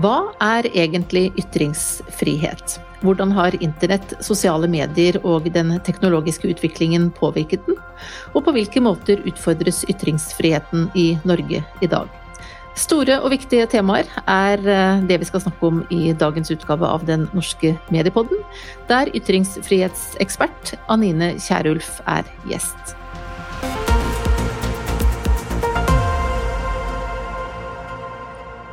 Hva er egentlig ytringsfrihet? Hvordan har internett, sosiale medier og den teknologiske utviklingen påvirket den? Og på hvilke måter utfordres ytringsfriheten i Norge i dag? Store og viktige temaer er eh, det vi skal snakke om i dagens utgave av Den norske mediepodden, der ytringsfrihetsekspert Anine Kierulf er gjest.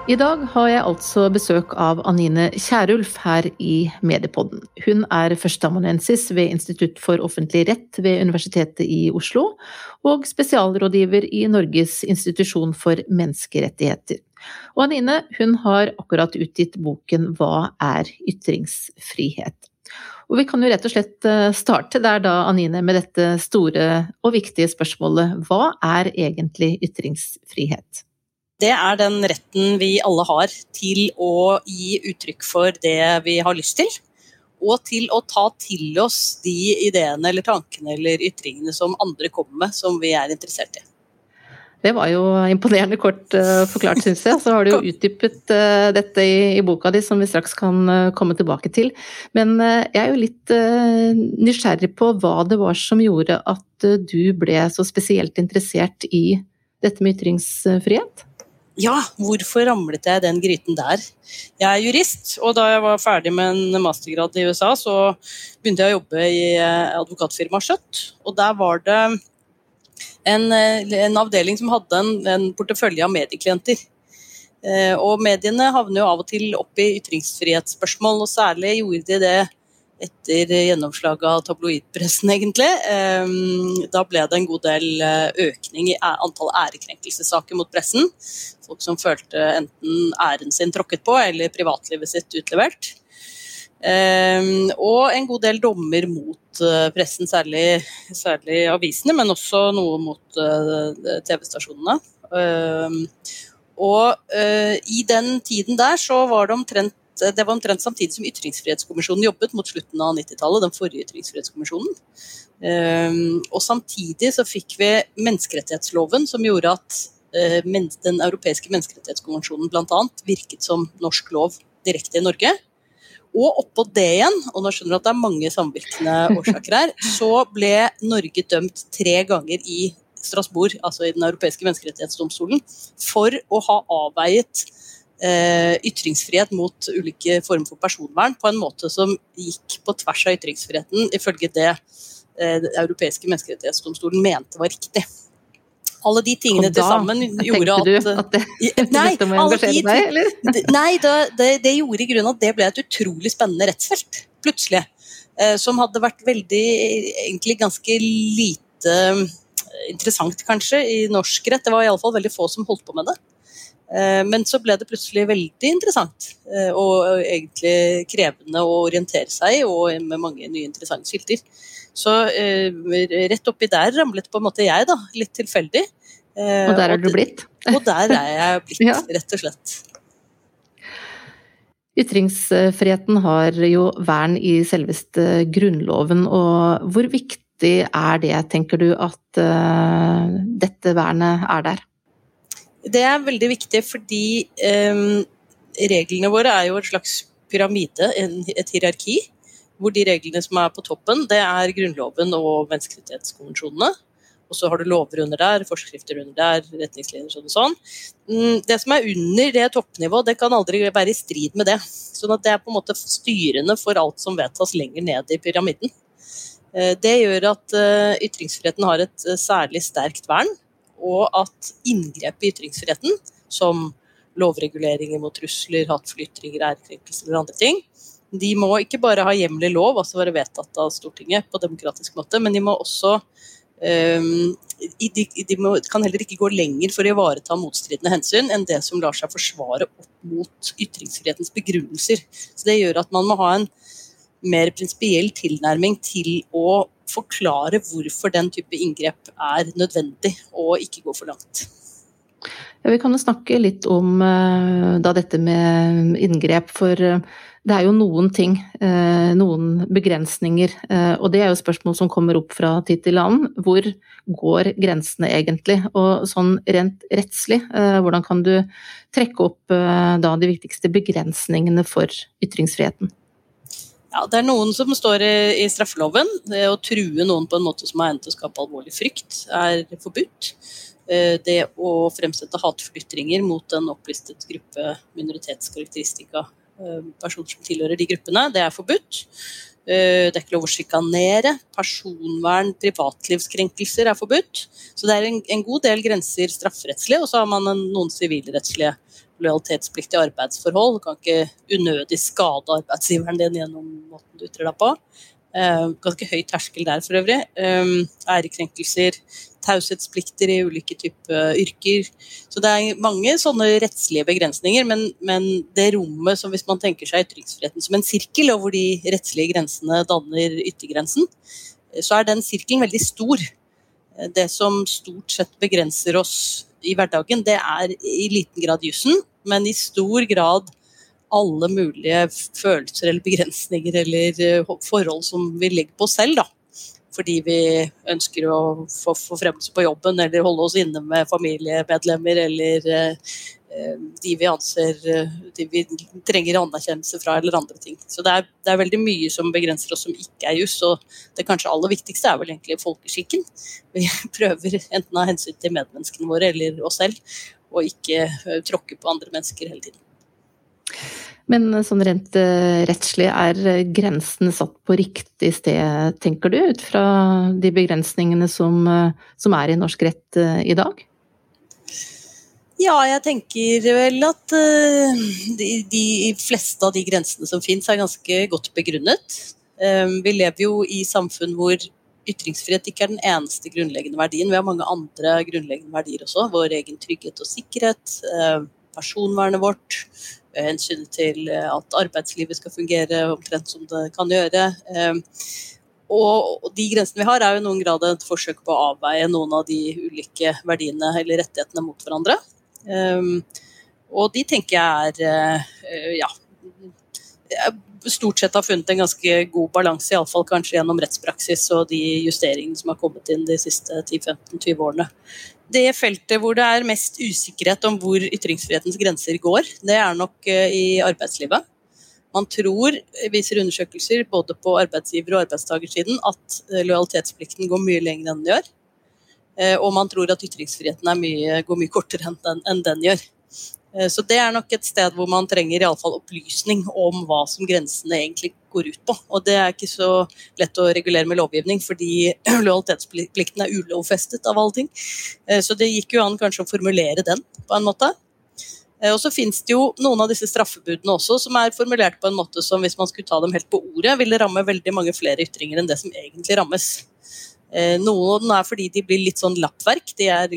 I dag har jeg altså besøk av Anine Kierulf her i Mediepodden. Hun er førsteamanuensis ved Institutt for offentlig rett ved Universitetet i Oslo, og spesialrådgiver i Norges institusjon for menneskerettigheter. Og Anine hun har akkurat utgitt boken Hva er ytringsfrihet? Og vi kan jo rett og slett eh, starte der da, Anine, med dette store og viktige spørsmålet Hva er egentlig ytringsfrihet? Det er den retten vi alle har til å gi uttrykk for det vi har lyst til. Og til å ta til oss de ideene eller tankene eller ytringene som andre kommer med, som vi er interessert i. Det var jo imponerende kort uh, forklart, syns jeg. Så har du jo utdypet uh, dette i, boka di, som vi straks kan uh, komme tilbake til. Men jeg er jo litt nysgjerrig på hva det var som gjorde at du ble så spesielt interessert i dette med ytringsfrihet? Ja, hvorfor ramlet jeg i den gryten der? Jeg er jurist, og da jeg var ferdig med en mastergrad i USA, så begynte jeg å jobbe i eh, advokatfirmaet Skjøtt. Og der var det en, eh, en avdeling som hadde en, en portefølje av medieklienter. Eh, og mediene havner jo av og til opp i ytringsfrihetsspørsmål, og særlig gjorde de det etter gjennomslaget av tabloidpressen, egentlig. Da ble det en god del eh, økning i antall ærekrenkelsessaker mot pressen. Folk som følte enten æren sin tråkket på eller privatlivet sitt utlevert. Og en god del dommer mot eh, pressen, særlig, særlig avisene, men også noe mot eh, TV-stasjonene. Og i den tiden der så var det omtrent det var omtrent samtidig som Ytringsfrihetskommisjonen jobbet mot slutten av 90-tallet, den forrige Ytringsfrihetskommisjonen. Um, og samtidig så fikk vi menneskerettighetsloven som gjorde at uh, den europeiske menneskerettighetskonvensjonen bl.a. virket som norsk lov direkte i Norge. Og oppå det igjen, og nå skjønner du at det er mange samvirkende årsaker her, så ble Norge dømt tre ganger i Strasbourg, altså i Den europeiske menneskerettighetsdomstolen, for å ha avveiet Eh, ytringsfrihet mot ulike former for personvern på en måte som gikk på tvers av ytringsfriheten, ifølge det eh, Den europeiske menneskerettighetsdomstolen mente var riktig. Alle de tingene til sammen gjorde at, du at det, nei, dette må engasjere deg, eller? Nei, det, det, det, gjorde i grunnen at det ble et utrolig spennende rettsfelt, plutselig. Eh, som hadde vært veldig, egentlig ganske lite interessant, kanskje, i norsk rett. Det var iallfall veldig få som holdt på med det. Eh, men så ble det plutselig veldig interessant eh, og egentlig krevende å orientere seg og med mange nye interessante skilter. Så eh, rett oppi der ramlet på en måte jeg, da. Litt tilfeldig. Og der er du blitt? Og der er jeg blitt, rett og slett. Ytringsfriheten har jo vern i selveste Grunnloven, og hvor viktig er det, tenker du, at dette vernet er der? Det er veldig viktig fordi um, reglene våre er jo et slags pyramide, et hierarki. Hvor de reglene som er på toppen, det er Grunnloven og menneskerettighetskonvensjonene. Og så har du lover under der, forskrifter under der, retningslinjer sånn og sånn. Mm, det som er under det toppnivået, det kan aldri være i strid med det. Sånn at det er på en måte styrende for alt som vedtas lenger ned i pyramiden. Eh, det gjør at eh, ytringsfriheten har et eh, særlig sterkt vern og at inngrep i ytringsfriheten, som lovreguleringer mot trusler, hatefulle ytringer, ærekrenkelser eller andre ting, de må ikke bare ha hjemlig lov, altså være vedtatt av Stortinget på demokratisk måte, men de må også um, de, de må, kan heller ikke gå lenger for å ivareta motstridende hensyn enn det som lar seg forsvare opp mot ytringsfrihetens begrunnelser. Så Det gjør at man må ha en mer prinsipiell tilnærming til å forklare hvorfor den type inngrep er nødvendig, og ikke gå for langt. Ja, vi kan jo snakke litt om uh, da, dette med inngrep, for uh, det er jo noen ting, eh, noen begrensninger, eh, og det er jo spørsmål som kommer opp fra tid til annen. Hvor går grensene egentlig? Og sånn rent rettslig, eh, hvordan kan du trekke opp da de viktigste begrensningene for ytringsfriheten? Ja, Det er noen som står i, straffeloven. Det å true noen på en måte som har til å skape alvorlig frykt, er forbudt. Det å fremsette hatefulle mot en opplistet gruppe minoritetskarakteristika Eh, personer som tilhører de gruppene. Det er forbudt. Eh, det er ikke lov å sjikanere. Personvern, privatlivskrenkelser er forbudt. Så det er en, en god del grenser strafferettslig, og så har man en, noen sivilrettslige lojalitetsplikt i arbeidsforhold. Du kan ikke unødig skade arbeidsgiveren din gjennom måten du ytrer deg på. Uh, ganske høy terskel der for øvrig. Um, ærekrenkelser, taushetsplikter i ulike typer yrker. Så det er mange sånne rettslige begrensninger, men, men, det rommet som hvis man tenker seg ytringsfriheten som en sirkel, og hvor de rettslige grensene danner yttergrensen, så er den sirkelen veldig stor. Det som stort sett begrenser oss i hverdagen, det er i liten grad jussen, men i stor grad alle mulige følelser eller begrensninger eller eh, forhold som vi legger på oss selv. da. Fordi vi ønsker å få forfremmelse på jobben eller holde oss inne med familiemedlemmer eller eh, de vi anser de vi trenger anerkjennelse fra, eller andre ting. Så det er, det er, veldig mye som begrenser oss som ikke er juss. Og det kanskje aller viktigste er vel egentlig folkeskikken. Vi prøver enten av hensyn til medmenneskene våre eller oss selv, å ikke eh, tråkke på andre mennesker hele tiden. Men sånn rent rettslig, er grensene satt på riktig sted, tenker du, ut fra de begrensningene som, som er i norsk rett i dag? Ja, jeg tenker vel at de, de, fleste av de grensene som finnes, er ganske godt begrunnet. vi lever jo i samfunn hvor ytringsfrihet ikke er den eneste grunnleggende verdien. Vi har mange andre grunnleggende verdier også. Vår egen trygghet og sikkerhet, personvernet vårt, hensynet til eh, at arbeidslivet skal fungere omtrent som det kan gjøre. Og de grensene vi har, er jo i noen grad et forsøk på å avveie noen av de ulike verdiene eller rettighetene mot hverandre. Ehm, og de tenker jeg er eh, ja, stort sett har funnet en ganske god balanse, iallfall kanskje gjennom rettspraksis og de justeringene som har kommet inn de siste 10-15-20 årene det feltet hvor det er mest usikkerhet om hvor ytringsfrihetens grenser går, det er nok eh, i arbeidslivet. Man tror, viser undersøkelser både på arbeidsgiver- og arbeidstakersiden, at eh, lojalitetsplikten går mye lenger enn den gjør. Eh, og man tror at ytringsfriheten mye, går mye kortere enn den, gjør. Eh, så det er nok et sted hvor man trenger i alle fall opplysning om hva som grensene egentlig går ut på. Og det er ikke så lett å regulere med lovgivning, fordi lojalitetsplikten er ulovfestet av alle ting. Eh, så det gikk jo an kanskje å formulere den på en måte. Og så finnes det jo noen av disse straffebudene også som er formulert på en måte som hvis man skulle ta dem helt på ordet, ville ramme veldig mange flere ytringer enn det som egentlig rammes. Eh, noen er fordi de blir litt sånn lappverk. De er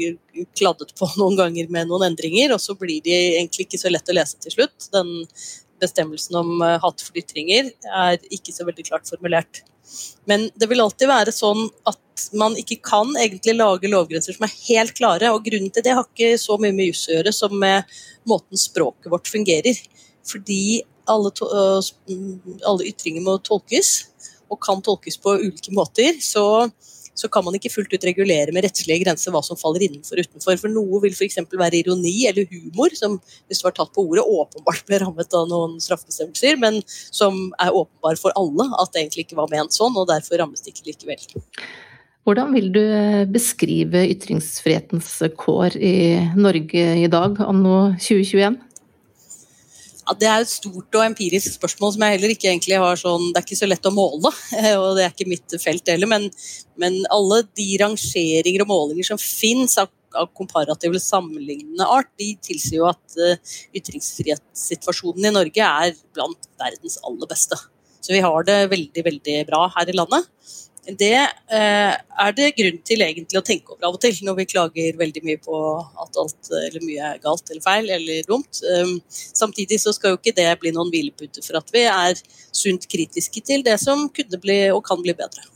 kladdet på noen ganger med noen endringer, og så blir de egentlig ikke så lett å lese til slutt. Den bestemmelsen om eh, hatefulle ytringer er ikke så veldig klart formulert. Men det vil alltid være sånn at man ikke kan egentlig lage lovgrenser som er helt klare. Og grunnen til det har ikke så mye med juss å gjøre som med måten språket vårt fungerer. Fordi alle, alle ytringer må tolkes, og kan tolkes på ulike måter. Så så kan man ikke fullt ut regulere med rettslige grenser hva som faller innenfor og utenfor. For noe vil f.eks. være ironi eller humor, som hvis det var tatt på ordet, åpenbart ble rammet av noen straffebestemmelser, men som er åpenbar for alle at det egentlig ikke var ment sånn, og derfor rammes det ikke likevel. Hvordan vil du beskrive ytringsfrihetens kår i Norge i dag, anno 2021? Det er et stort og empirisk spørsmål som jeg heller ikke egentlig har sånn Det er ikke så lett å måle, og det er ikke mitt felt heller, men, men alle de rangeringer og målinger som fins av, av komparativ eller sammenlignende art, de tilsier jo at uh, ytringsfrihetssituasjonen i Norge er blant verdens aller beste. Så vi har det veldig, veldig bra her i landet det eh, er det grunn til egentlig å tenke over av og til, når vi klager veldig mye på at alt eller mye er galt eller feil eller dumt. Um, samtidig så skal jo ikke det bli noen hvilepute for at vi er sunt kritiske til det som kunne bli og kan bli bedre.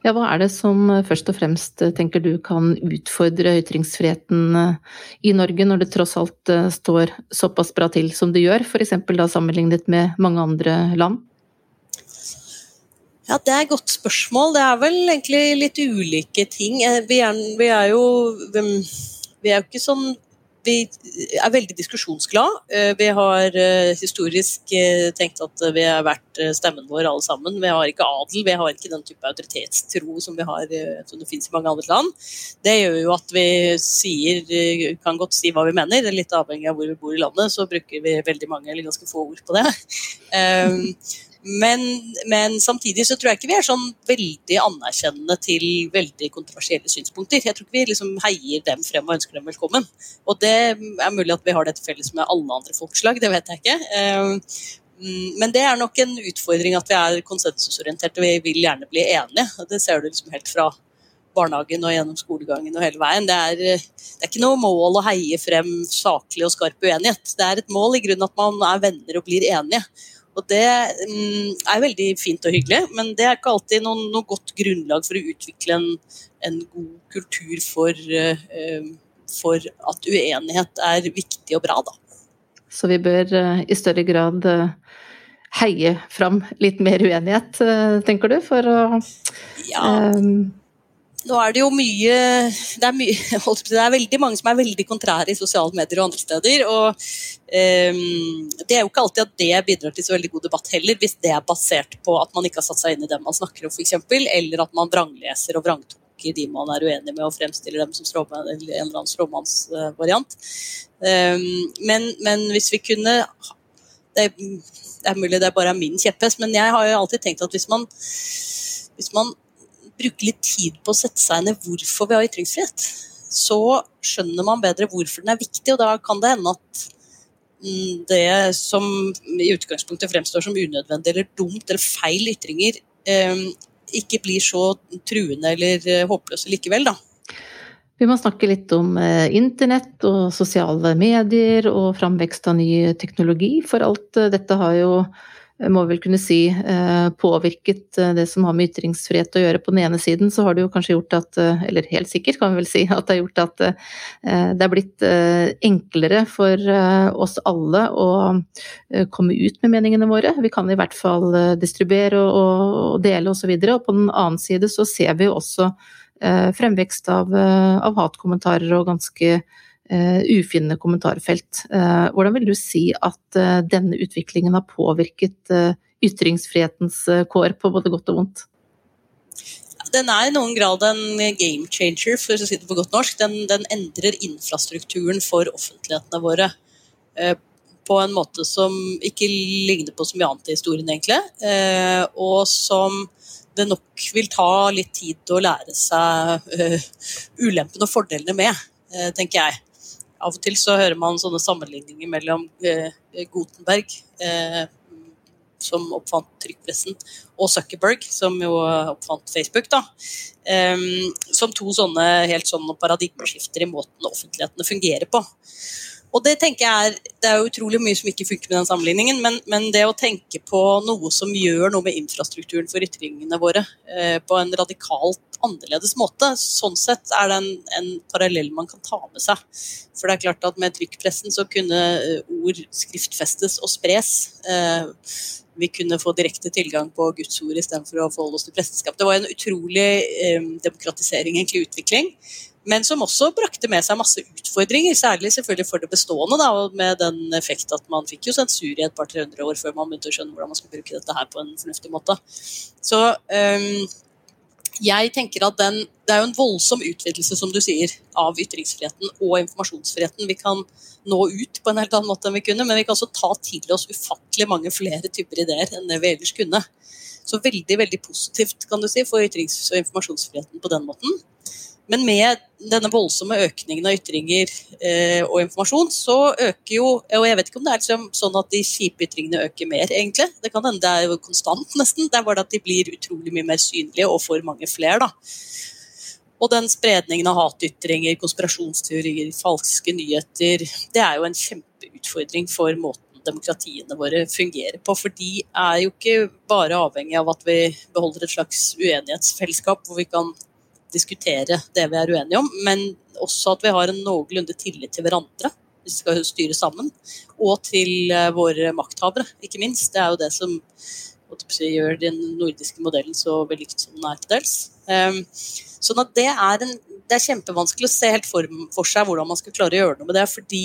Ja, hva er det som først og fremst tenker du kan utfordre ytringsfriheten i Norge, når det tross alt står såpass bra til som det gjør, f.eks. da sammenlignet med mange andre land? Ja, Det er et godt spørsmål. Det er vel egentlig litt ulike ting. Vi er, vi er jo vi er jo ikke sånn vi er veldig diskusjonsglad. Eh, vi har eh, historisk eh, tenkt at vi har vært stemmen vår alle sammen. Vi har ikke adel, vi har ikke den type autoritetstro som, vi har, som det finnes i mange andre land. Det gjør jo at vi sier, kan godt si hva vi mener, litt avhengig av hvor vi bor i landet. Så bruker vi veldig mange eller ganske få ord på det. Men, men, samtidig så tror jeg ikke vi er sånn veldig anerkjennende til veldig kontroversielle synspunkter. Jeg tror ikke vi liksom heier dem frem og ønsker dem velkommen. Og det er mulig at vi har det til felles med alle andre folkeslag, det vet jeg ikke. Eh, men det er nok en utfordring at vi er konsensusorienterte. Vi vil gjerne bli enige. Det ser du liksom helt fra barnehagen og gjennom skolegangen og hele veien. Det er, det er, ikke noe mål å heie frem saklig og skarp uenighet. Det er et mål i grunnen at man er venner og blir enige. Og Det mm, er veldig fint og hyggelig, men det er ikke alltid noe, noe godt grunnlag for å utvikle en, en god kultur for, uh, for, at uenighet er viktig og bra. Da. Så vi bør uh, i større grad uh, heie fram litt mer uenighet, tenker du, for å ja nå er det jo mye det er, mye, det er, veldig mange som er veldig kontrære i sosiale medier og andre steder. og um, Det er jo ikke alltid at det bidrar til så veldig god debatt heller, hvis det er basert på at man ikke har satt seg inn i det man snakker om, f.eks., eller at man vrangleser og vrangtolker de man er uenig med, og fremstiller dem som stråmann, en eller annen stråmannsvariant. Um, men, men hvis vi kunne det er, det er mulig det bare er min kjepphest, men jeg har jo alltid tenkt at hvis man, hvis man bruke litt tid på å sette seg i hvorfor vi har ytringsfrihet, så skjønner man bedre hvorfor den er viktig, og da kan det hende at mm, det som i utgangspunktet fremstår som unødvendig eller dumt eller feil ytringer, eh, ikke blir så truende eller eh, håpløse likevel, da. Vi må snakke litt om eh, internett og sosiale medier og framvekst av ny teknologi, for alt dette har jo må vel kunne si, eh, påvirket eh, det som har med ytringsfrihet å gjøre. På den ene siden så har det jo kanskje gjort at, eh, eller helt sikkert kan vi vel si, at det har gjort at det er blitt enklere for oss alle å komme ut med meningene våre. Vi kan i hvert fall distribuere og dele osv. Og, og på den annen side så ser vi jo også fremvekst av, av hatkommentarer og ganske uh, ufine kommentarfelt. Uh, hvordan vil du si at uh, denne utviklingen har påvirket ytringsfrihetens kår på både godt og vondt? Den er i noen grad en game changer, for å si det på godt norsk. Den, den endrer infrastrukturen for offentlighetene våre på en måte som ikke ligner på så mye annet i historien, egentlig. og som det nok vil ta litt tid å lære seg ulempene og fordelene med, tenker jeg. Av og til så hører man sånne sammenligninger mellom eh, Gutenberg, eh, som oppfant trykkpressen, og Zuckerberg, som jo oppfant Facebook. da, eh, Som to sånne helt sånne paradigmeskifter i måten offentlighetene fungerer på. Og det tenker jeg er, det er utrolig mye som ikke funker med den sammenligningen, men, men, det å tenke på noe som gjør noe med infrastrukturen for ytringene våre eh, på en radikalt annerledes måte, sånn sett er det en, en, parallell man kan ta med seg. For det er klart at med trykkpressen så kunne eh, ord skriftfestes og spres. Eh, vi kunne få direkte tilgang på Guds ord istedenfor å forholde oss til presteskap. Det var en utrolig eh, demokratisering, egentlig utvikling men som også brakte med seg masse utfordringer, særlig selvfølgelig for det bestående, da, med den effekt at man fikk jo sensur i et par-tre hundre år før man begynte å skjønne hvordan man skulle bruke dette her på en fornuftig måte. Så um, jeg tenker at den, Det er jo en voldsom utvidelse som du sier, av ytringsfriheten og informasjonsfriheten. Vi kan nå ut på en helt annen måte enn vi kunne, men vi kan også ta til oss ufattelig mange flere typer ideer enn det vi ellers kunne. Så veldig veldig positivt kan du si, for ytrings- og informasjonsfriheten på den måten. Men med denne voldsomme økningen av ytringer eh, og informasjon, så øker jo Og jeg vet ikke om det er liksom sånn at de kjipe ytringene øker mer, egentlig. Det kan hende det er jo konstant, nesten. Det er bare at de blir utrolig mye mer synlige og for mange flere, da. Og den spredningen av hatytringer, konspirasjonsteorier, falske nyheter, det er jo en kjempeutfordring for måten demokratiene våre fungerer på. For de er jo ikke bare avhengig av at vi beholder et slags uenighetsfellesskap hvor vi kan diskutere det vi er uenige om, men også at vi har en noenlunde tillit til hverandre. Vi skal styre sammen. Og til eh, våre makthavere, ikke minst. Det er jo det som gjør den nordiske modellen så vellykket som den er til dels. Um, sånn at det er, en, det er kjempevanskelig å se helt for, for, seg hvordan man skal klare å gjøre noe med det. fordi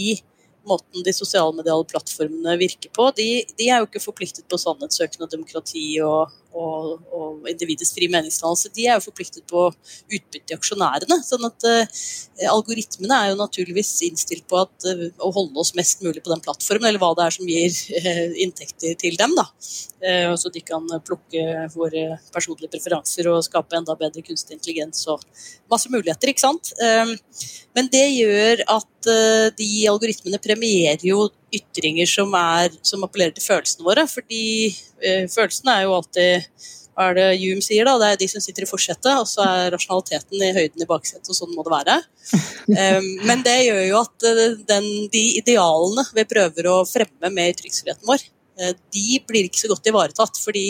måten de sosialmediale plattformene virker på, de, de er jo ikke forpliktet på sannhetssøkende demokrati og, og, og individets frie meningsdannelse, de er jo forpliktet på utbytte i aksjonærene. sånn at uh, Algoritmene er jo naturligvis innstilt på at, uh, å holde oss mest mulig på den plattformen, eller hva det er som gir uh, inntekter til dem. da. så de kan plukke våre personlige preferanser og skape enda bedre kunstig intelligens og masse muligheter. ikke sant? men det gjør at de algoritmene premierer jo ytringer som, er, som appellerer til følelsene våre. fordi eh, følelsene er jo alltid hva er det Hume sier, da? Det er de som sitter i forsetet, og så er rasjonaliteten i høyden i baksetet, og sånn må det være. Um, men det gjør jo at eh, den, de idealene vi prøver å fremme med ytringsfriheten vår, Eh, de blir ikke så godt ivaretatt. Fordi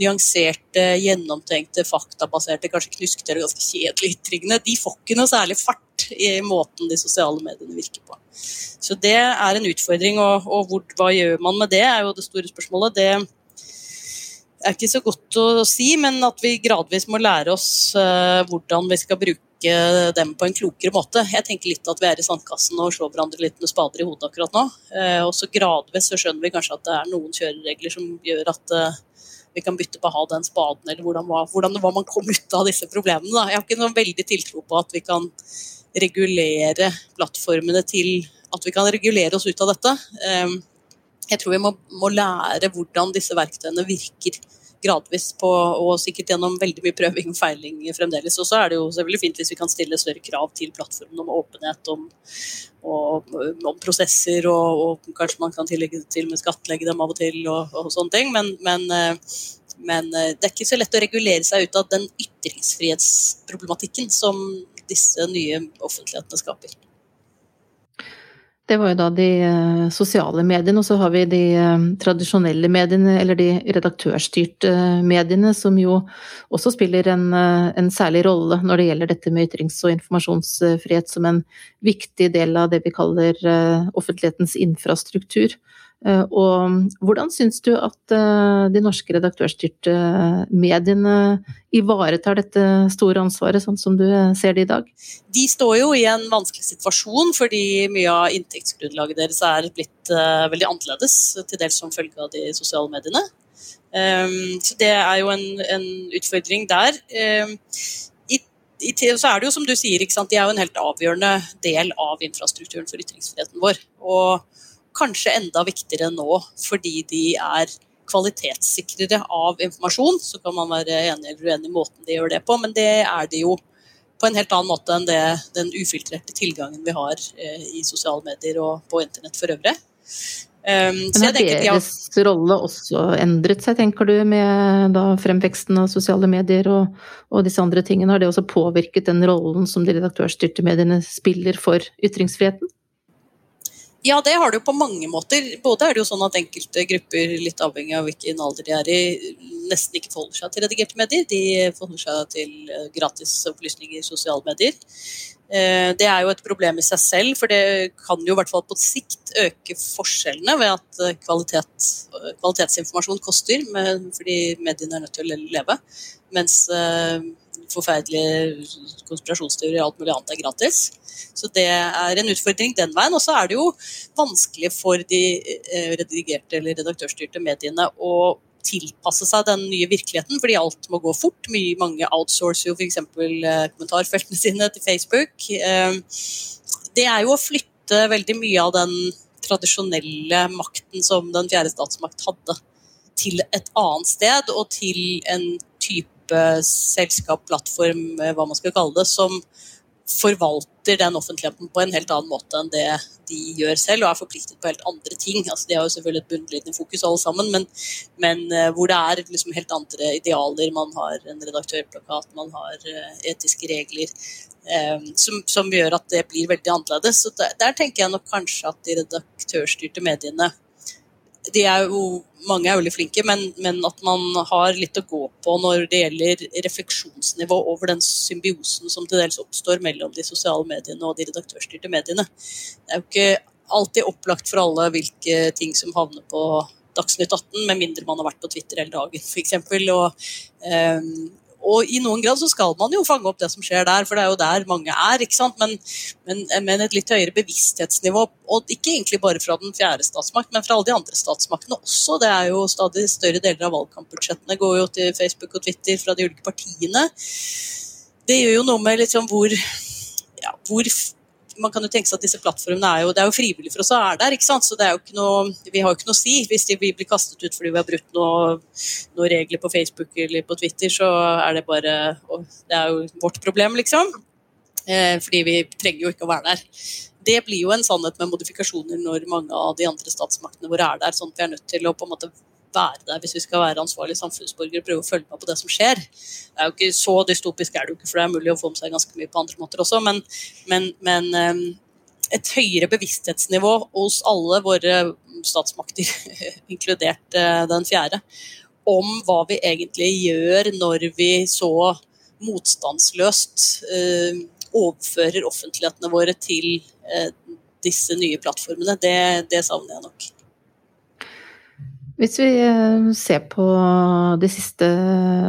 nyanserte, gjennomtenkte, faktabaserte, kanskje knuskete eller ganske kjedelige ytringene, de får ikke noe særlig fart i måten de sosiale mediene virker på. Så det er en utfordring, og, og hvor, hva gjør man med det, er jo det store spørsmålet. Det er ikke så godt å si, men at vi gradvis må lære oss uh, hvordan vi skal bruke dem på en klokere måte. Jeg tenker litt at vi er i sandkassen og slår hverandre litt med spader i hodet akkurat nå. Eh, og så gradvis så skjønner vi kanskje at det er noen kjøreregler som gjør at eh, vi kan bytte på å ha den spaden, eller hvordan, hvordan det var man kom ut av disse problemene. Da. Jeg har ikke noen veldig tiltro på at vi kan regulere plattformene til at vi kan regulere oss ut av dette. Eh, jeg tror vi må, må lære hvordan disse verktøyene virker gradvis på, og sikkert gjennom veldig mye prøving og feiling fremdeles. Og så er det jo selvfølgelig fint hvis vi kan stille større krav til plattformen om åpenhet, om, og, om prosesser, og, og, kanskje man kan tillegge, til med skattlegge dem av og til, og, og sånne ting. Men, men, eh, men, eh, det er ikke så lett å regulere seg ut av den ytringsfrihetsproblematikken som disse nye offentlighetene skaper. Det var jo da de eh, sosiale mediene, og så har vi de eh, tradisjonelle mediene, eller de redaktørstyrte eh, mediene, som jo også spiller en, en, særlig rolle når det gjelder dette med ytrings- og informasjonsfrihet som en viktig del av det vi kaller offentlighetens infrastruktur. Eh, og hvordan syns du at eh, de norske redaktørstyrte mediene ivaretar dette store ansvaret, sånn som du ser det i dag? De står jo i en vanskelig situasjon fordi mye av inntektsgrunnlaget deres er blitt veldig annerledes, til dels som følge av de sosiale mediene. Så det er jo en, en utfordring der. I, i, så er det jo som du sier, de er jo en helt avgjørende del av infrastrukturen for ytringsfriheten vår. Og kanskje enda viktigere nå fordi de er kvalitetssikrere av informasjon. Så kan man være enig eller uenig i måten de gjør det på, men det er de jo på en helt annen måte enn det, den ufiltrerte tilgangen vi har eh, i sosiale medier og på internett for øvrig. Um, men har deres har... rolle også endret seg, tenker du, med fremveksten av sosiale medier og, og, disse andre tingene? Har det også påvirket den rollen som de redaktørstyrte mediene spiller for ytringsfriheten? Ja, det har det jo på mange måter. Både er det jo sånn at enkelte grupper, litt avhengig av hvilken alder de er i, nesten ikke forholder seg til redigerte medier. De forholder seg til eh, gratis opplysninger i sosiale medier. Eh, det er jo et problem i seg selv, for det kan jo i hvert fall på sikt øke forskjellene ved at eh, kvalitet, kvalitetsinformasjon koster, fordi mediene er nødt til å leve. Mens forferdelige konspirasjonsteorier og alt mulig annet er gratis. Så det er en utfordring den veien. Og så er det jo vanskelig for de eh, redigerte eller redaktørstyrte mediene å tilpasse seg den nye virkeligheten, fordi alt må gå fort. Mye, mange outsourcer jo f.eks. Eh, kommentarfeltene sine til Facebook. Eh, det er jo å flytte veldig mye av den tradisjonelle makten som den fjerde statsmakt hadde, til et annet sted, og til en type selskap, plattform, hva man skal kalle det, som forvalter den offentligheten på en helt annen måte enn det de gjør selv, og er forpliktet på helt andre ting. Altså, de har jo selvfølgelig et bunnlinjende fokus alle sammen, men, men uh, hvor det er liksom helt andre idealer. Man har en redaktørplakat, man har uh, etiske regler som, som, gjør at det blir veldig annerledes. Så der, der, tenker jeg nok kanskje at de redaktørstyrte mediene de er jo, mange er veldig flinke, men, men, at man har litt å gå på når det gjelder refleksjonsnivå over den symbiosen som til dels oppstår mellom de sosiale mediene og de redaktørstyrte mediene. Det er jo ikke alltid opplagt for alle hvilke ting som havner på Dagsnytt 18, med mindre man har vært på Twitter hele dagen, f.eks. Og, um, og i noen grad så skal man jo fange opp det som skjer der, for det er jo der mange er. ikke sant? Men, men, men et litt høyere bevissthetsnivå, og ikke egentlig bare fra den fjerde statsmakt, men fra alle de andre statsmaktene også. Det er jo stadig større deler av valgkampbudsjettene går jo til Facebook og Twitter fra de ulike partiene. Det gjør jo noe med liksom hvor, ja, hvor man kan jo tenke seg at disse plattformene er jo, det er jo frivillig for oss å være der. ikke sant? Så det er jo ikke noe, Vi har jo ikke noe å si. Hvis de blir kastet ut fordi vi har brutt noen noe regler på Facebook eller på Twitter, så er det bare Det er jo vårt problem, liksom. Eh, fordi vi trenger jo ikke å være der. Det blir jo en sannhet med modifikasjoner når mange av de andre statsmaktene våre er der. sånn at vi er nødt til å på en måte være der hvis vi skal være ansvarlige samfunnsborgere og prøve å følge med på det som skjer. Det er jo ikke Så dystopisk er det jo ikke, for det er mulig å få med seg ganske mye på andre måter også, men, men, men ehm, et høyere bevissthetsnivå hos alle våre statsmakter, inkludert eh, den fjerde, om hva vi egentlig gjør når vi så motstandsløst uh, overfører offentlighetene våre til uh, disse nye plattformene, det, det savner jeg nok. Hvis vi eh, ser på de siste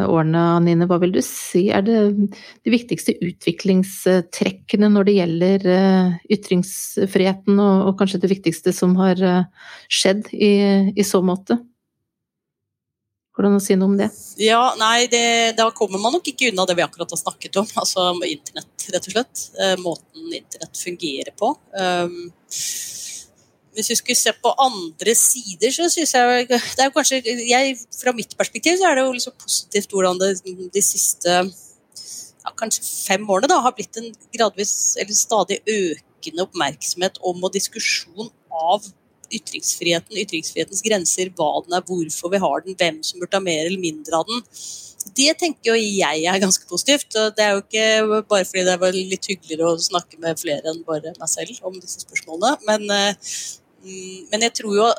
årene, Anine, hva vil du si er det de viktigste utviklingstrekkene når det gjelder eh, ytringsfriheten, og, kanskje det viktigste som har eh, skjedd i, i så måte? Hvordan å si noe om det? Ja, nei, det, Da kommer man nok ikke unna det vi akkurat har snakket om, altså internett, rett og slett. Måten internett fungerer på. Hvis vi skulle se på andre sider, så syns jeg det er kanskje jeg, Fra mitt perspektiv så er det jo liksom positivt hvordan det de siste ja, kanskje fem årene da, har blitt en gradvis eller stadig økende oppmerksomhet om og diskusjon av ytringsfriheten, ytringsfrihetens grenser, hva den er, hvorfor vi har den, hvem som burde ha mer eller mindre av den. Det tenker jo jeg er ganske positivt. og Det er jo ikke bare fordi det var litt hyggeligere å snakke med flere enn bare meg selv om disse spørsmålene. Men, eh, men jeg tror jo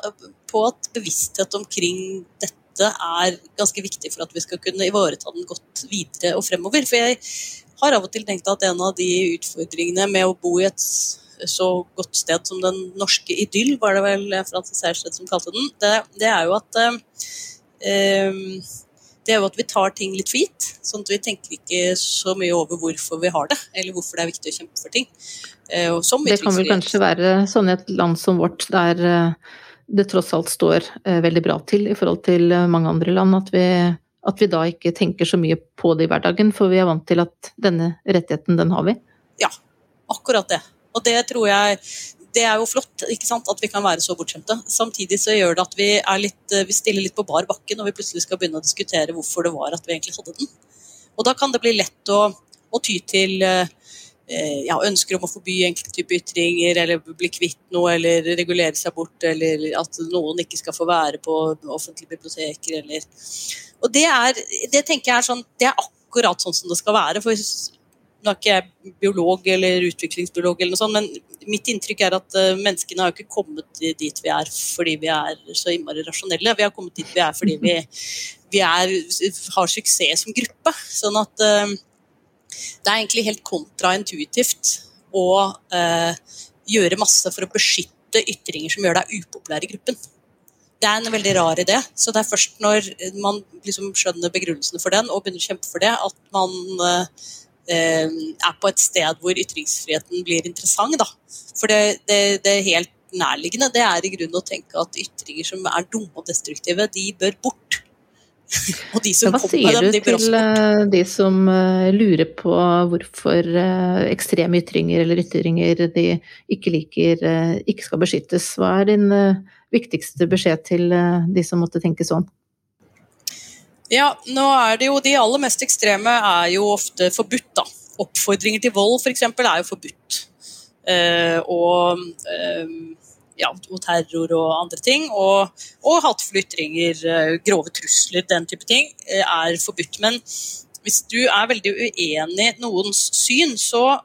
på at bevissthet omkring dette er ganske viktig for at vi skal kunne ivareta den godt videre og fremover. For jeg har av og til tenkt at en av de utfordringene med å bo i et så godt sted som den norske idyll, var det vel Francis Hersted som kalte den, det, det, er jo at eh, det er jo at vi tar ting litt for gitt. Sånn at vi tenker ikke så mye over hvorfor vi har det, eller hvorfor det er viktig å kjempe for ting. Eh, det kan vel kanskje være sånn i et land som vårt, der eh, det tross alt står eh, veldig bra til i forhold til mange andre land, at vi, at vi da ikke tenker så mye på det i hverdagen, for vi er vant til at denne rettigheten, den har vi. Ja, akkurat det. Og det tror jeg det er jo flott ikke sant, at vi kan være så bortskjemte. Samtidig så gjør det at vi, litt, vi stiller litt på bar bakke når vi plutselig skal begynne å diskutere hvorfor det var at vi egentlig hadde den. Og da kan det bli lett å, å ty til Eh, ja, ønsker om å forby enkelte typer ytringer, eller bli kvitt noe, eller regulere seg bort, eller at noen ikke skal få være på offentlige biblioteker, eller Og det er, det tenker jeg er sånn, det er akkurat sånn som det skal være. for nå er ikke jeg biolog eller utviklingsbiolog, eller noe sånt, men mitt inntrykk er at uh, menneskene har ikke kommet dit vi er fordi vi er så innmari rasjonelle. Vi har kommet dit vi er fordi vi, vi er, har suksess som gruppe. Sånn at uh, det er egentlig helt kontraintuitivt å eh, gjøre masse for å beskytte ytringer som gjør deg upopulær i gruppen. Det er en veldig rar idé. Så det er først når man liksom skjønner begrunnelsene for den og begynner å kjempe for det, at man eh, er på et sted hvor ytringsfriheten blir interessant. Da. For det, det, det helt nærliggende det er i grunnen å tenke at ytringer som er dumme og destruktive, de bør bort. Og de som Hva sier dem, du til eh, de som eh, lurer på hvorfor eh, ekstreme ytringer eller ytringer de ikke liker, ikke skal beskyttes? Hva er din viktigste beskjed til de som måtte tenke sånn? Ja, nå er det jo De aller mest ekstreme er jo ofte forbudt, da. Oppfordringer til vold f.eks. er jo forbudt. Eh, og eh, ja, og terror og andre ting. Og, og hatefulle ytringer, eh, grove trusler, den type ting, eh, er forbudt. Men hvis du er veldig uenig i noens syn, så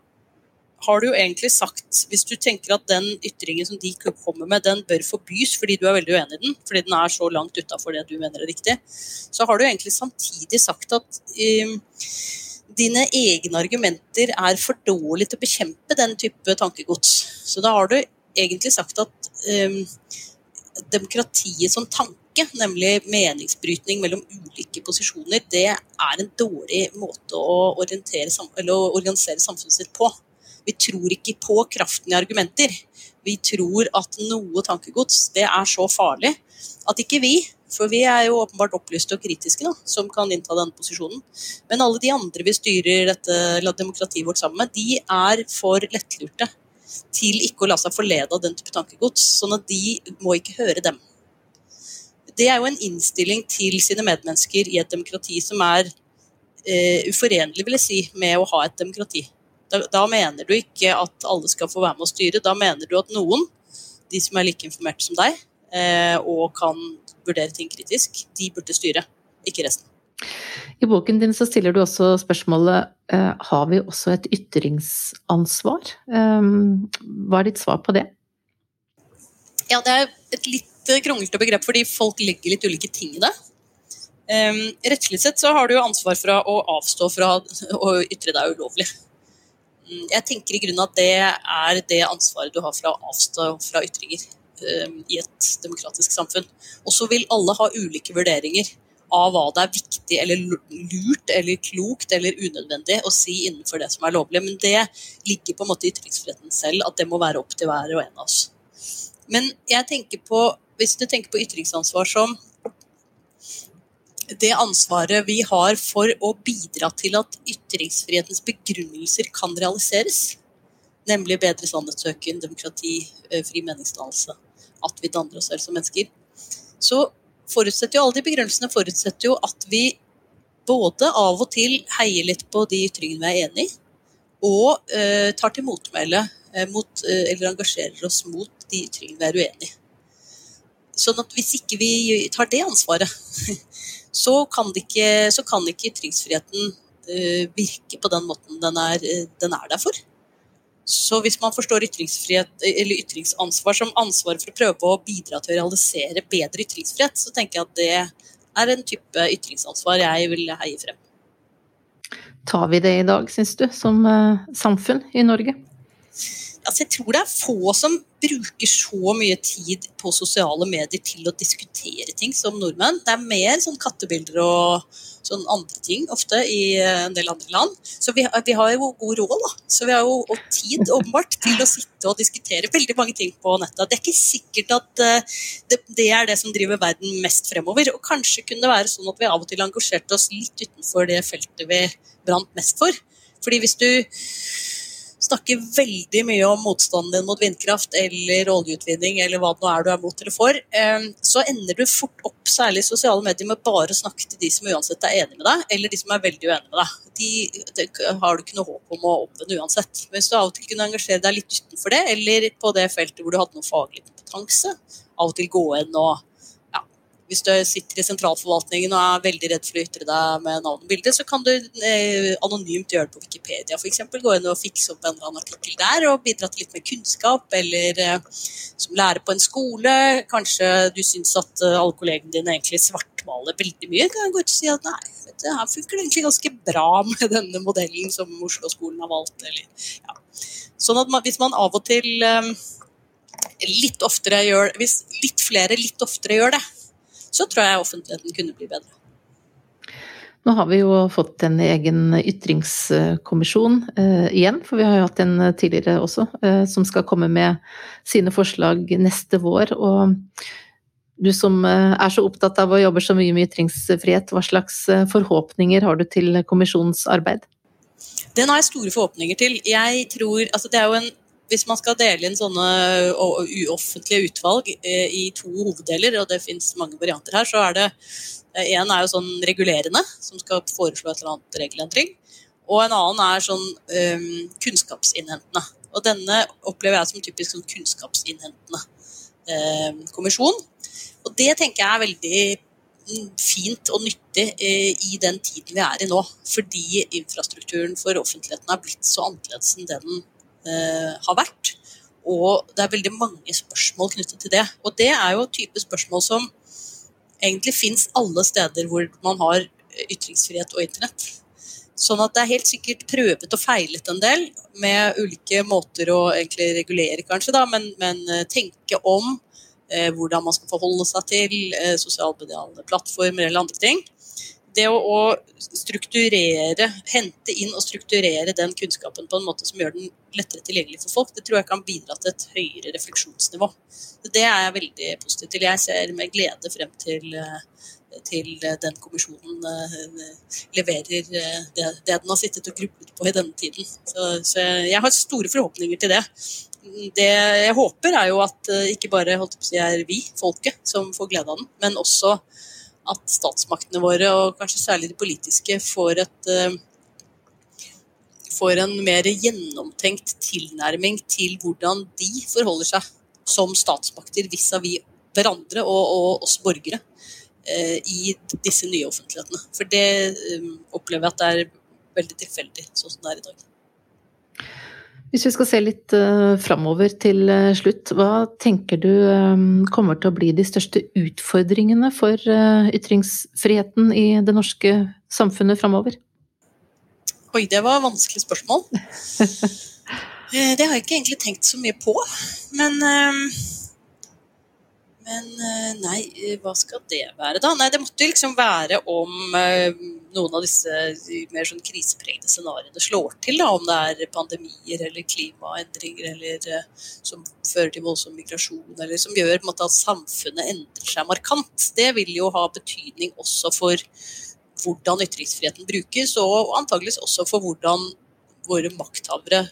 har du jo egentlig sagt, hvis du tenker at den ytringen som de kommer med, den bør forbys fordi du er veldig uenig i den, fordi den er så langt utafor det du mener er riktig, så har du egentlig samtidig sagt at um, dine egne argumenter er for dårlige til å bekjempe den type tankegods. Så da har du egentlig sagt at um, demokratiet som tanke nemlig meningsbrytning mellom ulike posisjoner, det er en dårlig måte å, å organisere samfunnet sitt på. Vi tror ikke på kraften i argumenter. Vi tror at noe tankegods det er så farlig at ikke vi, for vi er jo åpenbart opplyste og kritiske, da, som kan innta denne posisjonen. Men alle de andre vi styrer dette demokratiet vårt sammen med, de er for lettlurte til ikke å la seg forlede av den type tankegods. Sånn at de må ikke høre dem det er jo en innstilling til sine medmennesker i et demokrati som er uh, uforenlig vil jeg si, med å ha et demokrati. Da, da, mener du ikke at alle skal få være med å styre, da mener du at noen, de som er like informerte som deg eh, og kan vurdere ting kritisk, de burde styre, ikke resten. I boken din så stiller du også spørsmålet eh, har vi også et ytringsansvar. Eh, hva er ditt svar på det? Ja, det er et litt kronglete begrep fordi folk legger litt ulike ting i det. Um, rettslig sett så har du ansvar for å avstå fra å ytre deg ulovlig. Mm, jeg tenker i grunnen at det er det ansvaret du har for å avstå fra ytringer um, i et demokratisk samfunn. Og så vil alle ha ulike vurderinger av hva det er viktig eller lurt eller klokt eller unødvendig å si innenfor det som er lovlig. Men det ligger på en måte i ytringsfriheten selv, at det må være opp til hver og en av oss. Men jeg tenker på hvis du tenker på ytringsansvar som det ansvaret vi har for å bidra til at ytringsfrihetens begrunnelser kan realiseres, nemlig bedre sannhetssøken, demokrati, eh, fri meningsdannelse, at vi danner oss selv som mennesker, så forutsetter jo alle de begrunnelsene forutsetter jo at vi både av og til heier litt på de ytringene vi er enig i, og uh, tar til motmæle uh, mot, uh, eller engasjerer oss mot de ytringene vi er uenig i. Sånn at hvis ikke vi tar det ansvaret, så kan, ikke, så kan ikke ytringsfriheten uh, virke på den måten den er, uh, den er, der for. Så hvis man forstår ytringsansvar som ansvar for å prøve å bidra til å realisere bedre ytringsfrihet, så tenker jeg at det er en type ytringsansvar jeg vil heie frem. Tar vi det i dag, syns du, som uh, samfunn i Norge? Altså jeg tror det er få som bruker så mye tid på sosiale medier til å diskutere ting som nordmenn. Det er mer sånn kattebilder og sånn andre ting ofte i en del andre land. Så vi, vi har jo god råd, da. Så vi har jo og tid åpenbart til å sitte og diskutere veldig mange ting på nettet. Det er ikke sikkert at uh, det, det, er det som driver verden mest fremover. Og kanskje kunne det være sånn at vi av og til engasjerte oss litt utenfor det feltet vi brant mest for. Fordi hvis du snakker veldig mye om motstanden din mot vindkraft eller oljeutvinning eller hva det nå er du er mot eller for, eh, så ender du fort opp, særlig i sosiale medier, med bare å snakke til de som uansett er enig med deg, eller de som er veldig uenige med deg. De, de har du ikke noe håp om å omvende uansett. Men hvis du av og til kunne engasjere deg litt utenfor det, eller på det feltet hvor du hadde noe faglig kompetanse, av og til gå inn og hvis du sitter i sentralforvaltningen og er veldig redd for å ytre deg med navn og bilde, så kan du eh, anonymt gjøre det på Wikipedia f.eks. Gå inn og fikse opp en eller annen artikkel der og bidra til litt mer kunnskap. Eller eh, som lærer på en skole. Kanskje du syns at uh, alle kollegene dine egentlig svartmaler veldig mye. Kan jeg gå ut og si at nei, vet du, her funker det egentlig ganske bra med denne modellen som Oslo-skolen har valgt. Eller, ja. Sånn at man, hvis man av og til litt oftere gjør Hvis litt flere litt oftere gjør det, så tror jeg offentligheten kunne bli bedre. Nå har vi jo fått en egen ytringskommisjon eh, igjen, for vi har jo hatt en tidligere også, eh, som skal komme med sine forslag neste vår. Og du som eh, er så opptatt av å jobbe så mye med ytringsfrihet, hva slags eh, forhåpninger har du til kommisjonens arbeid? Den har jeg store forhåpninger til. Jeg tror, altså det er jo en hvis man skal dele inn sånne uoffentlige utvalg i to hoveddeler, og det fins mange varianter her, så er det eh, er jo sånn regulerende, som skal foreslå et eller annet regelendring. Og en annen er sånn um, kunnskapsinnhentende. Og denne opplever jeg som typisk sånn kunnskapsinnhentende um, kommisjon. Og det tenker jeg er veldig mm, fint og nyttig uh, i den tiden vi er i nå. Fordi infrastrukturen for offentligheten er blitt så annerledes enn den har vært. Og det er veldig mange spørsmål knyttet til det. Og det er jo type spørsmål som egentlig fins alle steder hvor man har ytringsfrihet og internett. Sånn at det er helt sikkert prøvet og feilet en del med ulike måter å egentlig regulere, kanskje, da, men, men eh, tenke om eh, hvordan man skal forholde seg til eh, sosialmediale plattformer eller andre ting det å, å, strukturere, hente inn og strukturere den kunnskapen på en måte som gjør den lettere tilgjengelig for folk, det tror jeg kan bidra til et høyere refleksjonsnivå. Det er jeg veldig positiv til. Jeg ser med glede frem til, til den kommisjonen eh, leverer eh, det, det, den har sittet og grublet på i denne tiden. Så, så jeg har store forhåpninger til det. Det jeg håper, er jo at eh, ikke bare si, er vi, folket, som får glede av den, men også at statsmaktene våre, og kanskje særlig de politiske, får, et, eh, får en mer gjennomtenkt tilnærming til hvordan de forholder seg som statsmakter vis-à-vis hverandre og, og, oss borgere eh, i disse nye offentlighetene. For det eh, opplever jeg at det er veldig tilfeldig, sånn som det er i dag. Hvis vi skal se litt uh, framover til uh, slutt, hva tenker du um, kommer til å bli de største utfordringene for ytringsfriheten i det norske samfunnet framover? Oi, det var et vanskelig spørsmål. det har jeg ikke egentlig tenkt så mye på. Men men eh, nei, hva skal det være, da? Nei, det måtte liksom være om eh, noen av disse mer sånn krisepregede scenarioene slår til. Da, om det er pandemier eller klimaendringer eller eh, som fører til voldsom migrasjon, eller som gjør på en måte, at samfunnet endrer seg markant. Det vil jo ha betydning også for hvordan ytringsfriheten brukes, og antageligvis også for hvordan våre makthavere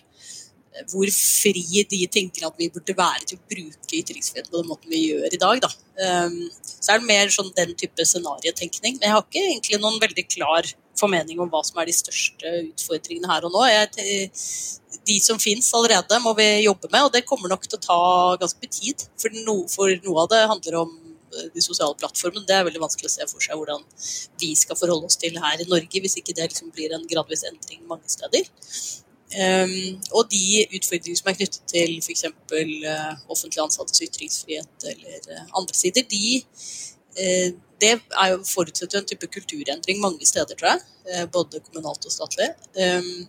hvor fri de tenker at vi burde være til å bruke ytringsfrihet på den måten vi gjør i dag. Da. Um, så er det mer sånn den type scenariotenkning. Men jeg har ikke egentlig noen veldig klar formening om hva som er de største utfordringene her og nå. Jeg, de som finnes allerede, må vi jobbe med, og det kommer nok til å ta ganske mye tid. For, no, for noe av det handler om eh, de sosiale plattformene. Det er veldig vanskelig å se for seg hvordan vi skal forholde oss til her i Norge, hvis ikke det liksom blir en gradvis endring mange steder. Um, og de utfordringene som er knyttet til f.eks. Uh, eh, offentlig ansattes ytringsfrihet eller uh, andre sider, de, uh, det er jo forutsetter en type kulturendring mange steder, tror jeg. Uh, både kommunalt og statlig. Um,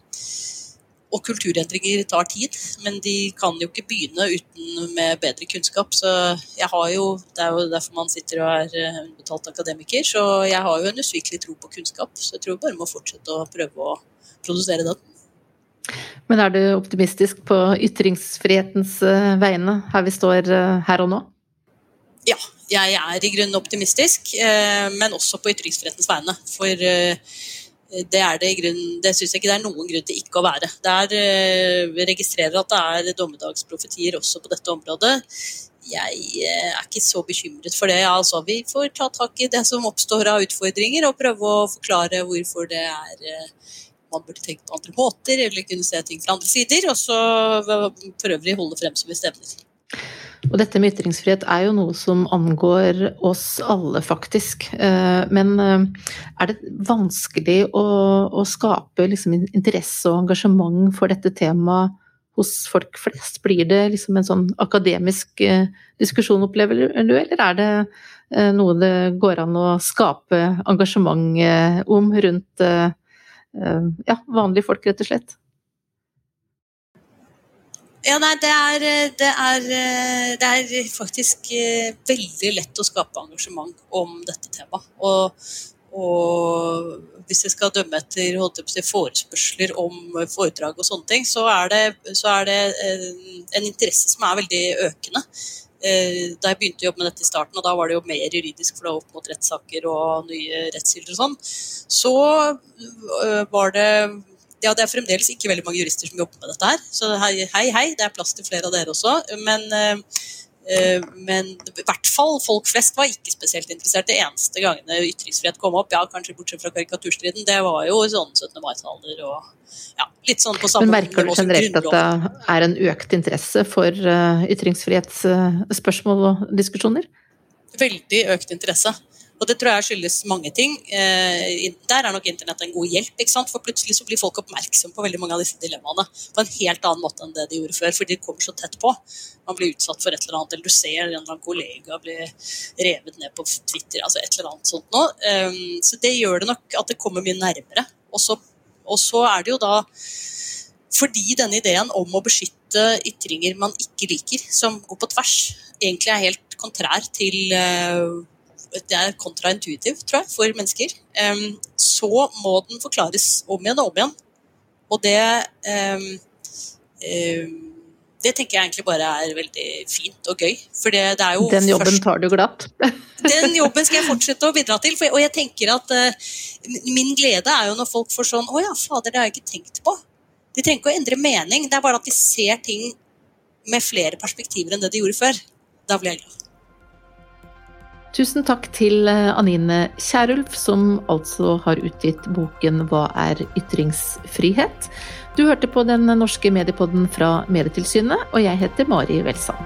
og kulturendringer tar tid, men de kan jo ikke begynne uten med bedre kunnskap. Så jeg har jo, Det er jo derfor man sitter og er underbetalt akademiker, så jeg har jo en usvikelig tro på kunnskap. Så jeg tror bare må fortsette å prøve å produsere den. Men er du optimistisk på ytringsfrihetens eh, vegne, her vi står eh, her og nå? Ja, jeg er i grunnen optimistisk, eh, men også på ytringsfrihetens vegne. For det er det grunnen Det syns jeg ikke det er noen grunn til ikke å være. Der vi registrerer at det er dommedagsprofetier også på dette området. Jeg er ikke så bekymret for det. Altså, vi får ta tak i det som oppstår av utfordringer, og prøve å forklare hvorfor det er man burde tenke på andre måter, eller kunne se ting fra andre sider. Og så for øvrig holde frem som vi stevner. Og dette med ytringsfrihet er jo noe som angår oss alle, faktisk. Eh, men eh, er det vanskelig å, å skape liksom interesse og engasjement for dette temaet hos folk flest? Blir det liksom en sånn akademisk eh, diskusjon, opplever du, eller er det noe det går an å skape engasjement om rundt ja, vanlige folk, rett og slett. Ja, nei, det er, det, er, det er, faktisk eh, veldig lett å skape engasjement om dette temaet. Og, og hvis jeg skal dømme etter si, forespørsler om foredrag og sånne ting, så er det, så er det eh, en interesse som er veldig økende. Da jeg begynte å jobbe med dette i starten, og da var det jo mer juridisk, for det var opp mot rettssaker og nye rettskilder og sånn, så var det ja, det er fremdeles ikke veldig mange jurister som jobber med dette her. Så hei, hei, det er plass til flere av dere også. Men, men i hvert fall folk flest var ikke spesielt interessert. Det eneste gangene ytringsfrihet kom opp, ja, kanskje bortsett fra karikaturstriden, det var jo sånn 17. mai-taler og ja, litt sånn på samme Men merker du generelt at det er en økt interesse for ytringsfrihetsspørsmål og diskusjoner? Veldig økt interesse. Og det tror jeg skyldes mange ting. Eh, der er nok internett en god hjelp, ikke sant? for plutselig så blir folk oppmerksom på veldig mange av disse dilemmaene på en helt annen måte enn det de gjorde før, fordi de kommer så tett på. Man blir utsatt for et eller annet, eller du ser en eller annen kollega bli revet ned på Twitter, altså et eller annet sånt noe. Um, så det gjør det nok at det kommer mye nærmere. Og så, og så er det jo da fordi denne ideen om å beskytte ytringer man ikke liker, som går på tvers, egentlig er helt kontrær til uh, det er kontraintuitivt, tror jeg, for mennesker, så må den forklares om igjen og om igjen. Og det det tenker jeg egentlig bare er veldig fint og gøy. For det, det er jo Den jobben først... tar du glatt. Den jobben skal jeg fortsette å bidra til. For, og jeg tenker at uh, min glede er jo når folk får sånn Å ja, fader, det har jeg ikke tenkt på. De trenger ikke å endre mening, det er bare at de ser ting med flere perspektiver enn det de gjorde før. Da blir jeg glad. Tusen takk til eh, Anine Kierulf, som altså har utgitt boken 'Hva er ytringsfrihet?'. Du hørte på den norske mediepodden fra Medietilsynet, og jeg heter Mari Welsand.